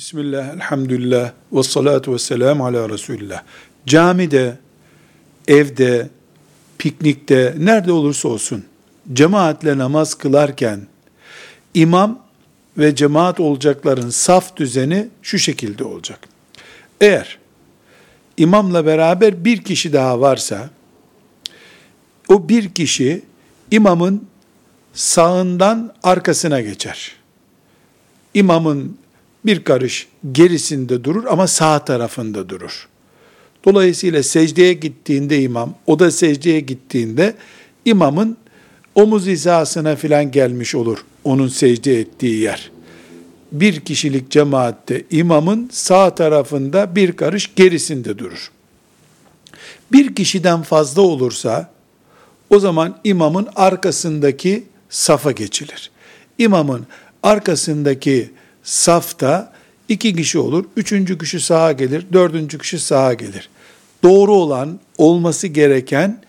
Bismillah, elhamdülillah, ve salatu ve selamu ala Resulillah. Camide, evde, piknikte, nerede olursa olsun, cemaatle namaz kılarken, imam ve cemaat olacakların saf düzeni şu şekilde olacak. Eğer imamla beraber bir kişi daha varsa, o bir kişi imamın sağından arkasına geçer. İmamın bir karış gerisinde durur ama sağ tarafında durur. Dolayısıyla secdeye gittiğinde imam, o da secdeye gittiğinde imamın omuz hizasına filan gelmiş olur onun secde ettiği yer. Bir kişilik cemaatte imamın sağ tarafında bir karış gerisinde durur. Bir kişiden fazla olursa o zaman imamın arkasındaki safa geçilir. İmamın arkasındaki safta iki kişi olur. Üçüncü kişi sağa gelir, dördüncü kişi sağa gelir. Doğru olan, olması gereken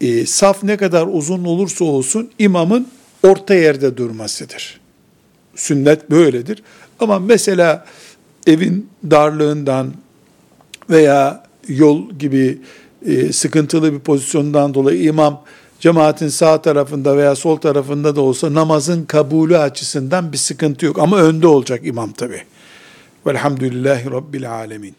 e, saf ne kadar uzun olursa olsun imamın orta yerde durmasıdır. Sünnet böyledir. Ama mesela evin darlığından veya yol gibi e, sıkıntılı bir pozisyondan dolayı imam cemaatin sağ tarafında veya sol tarafında da olsa namazın kabulü açısından bir sıkıntı yok. Ama önde olacak imam tabi. Velhamdülillahi Rabbil Alemin.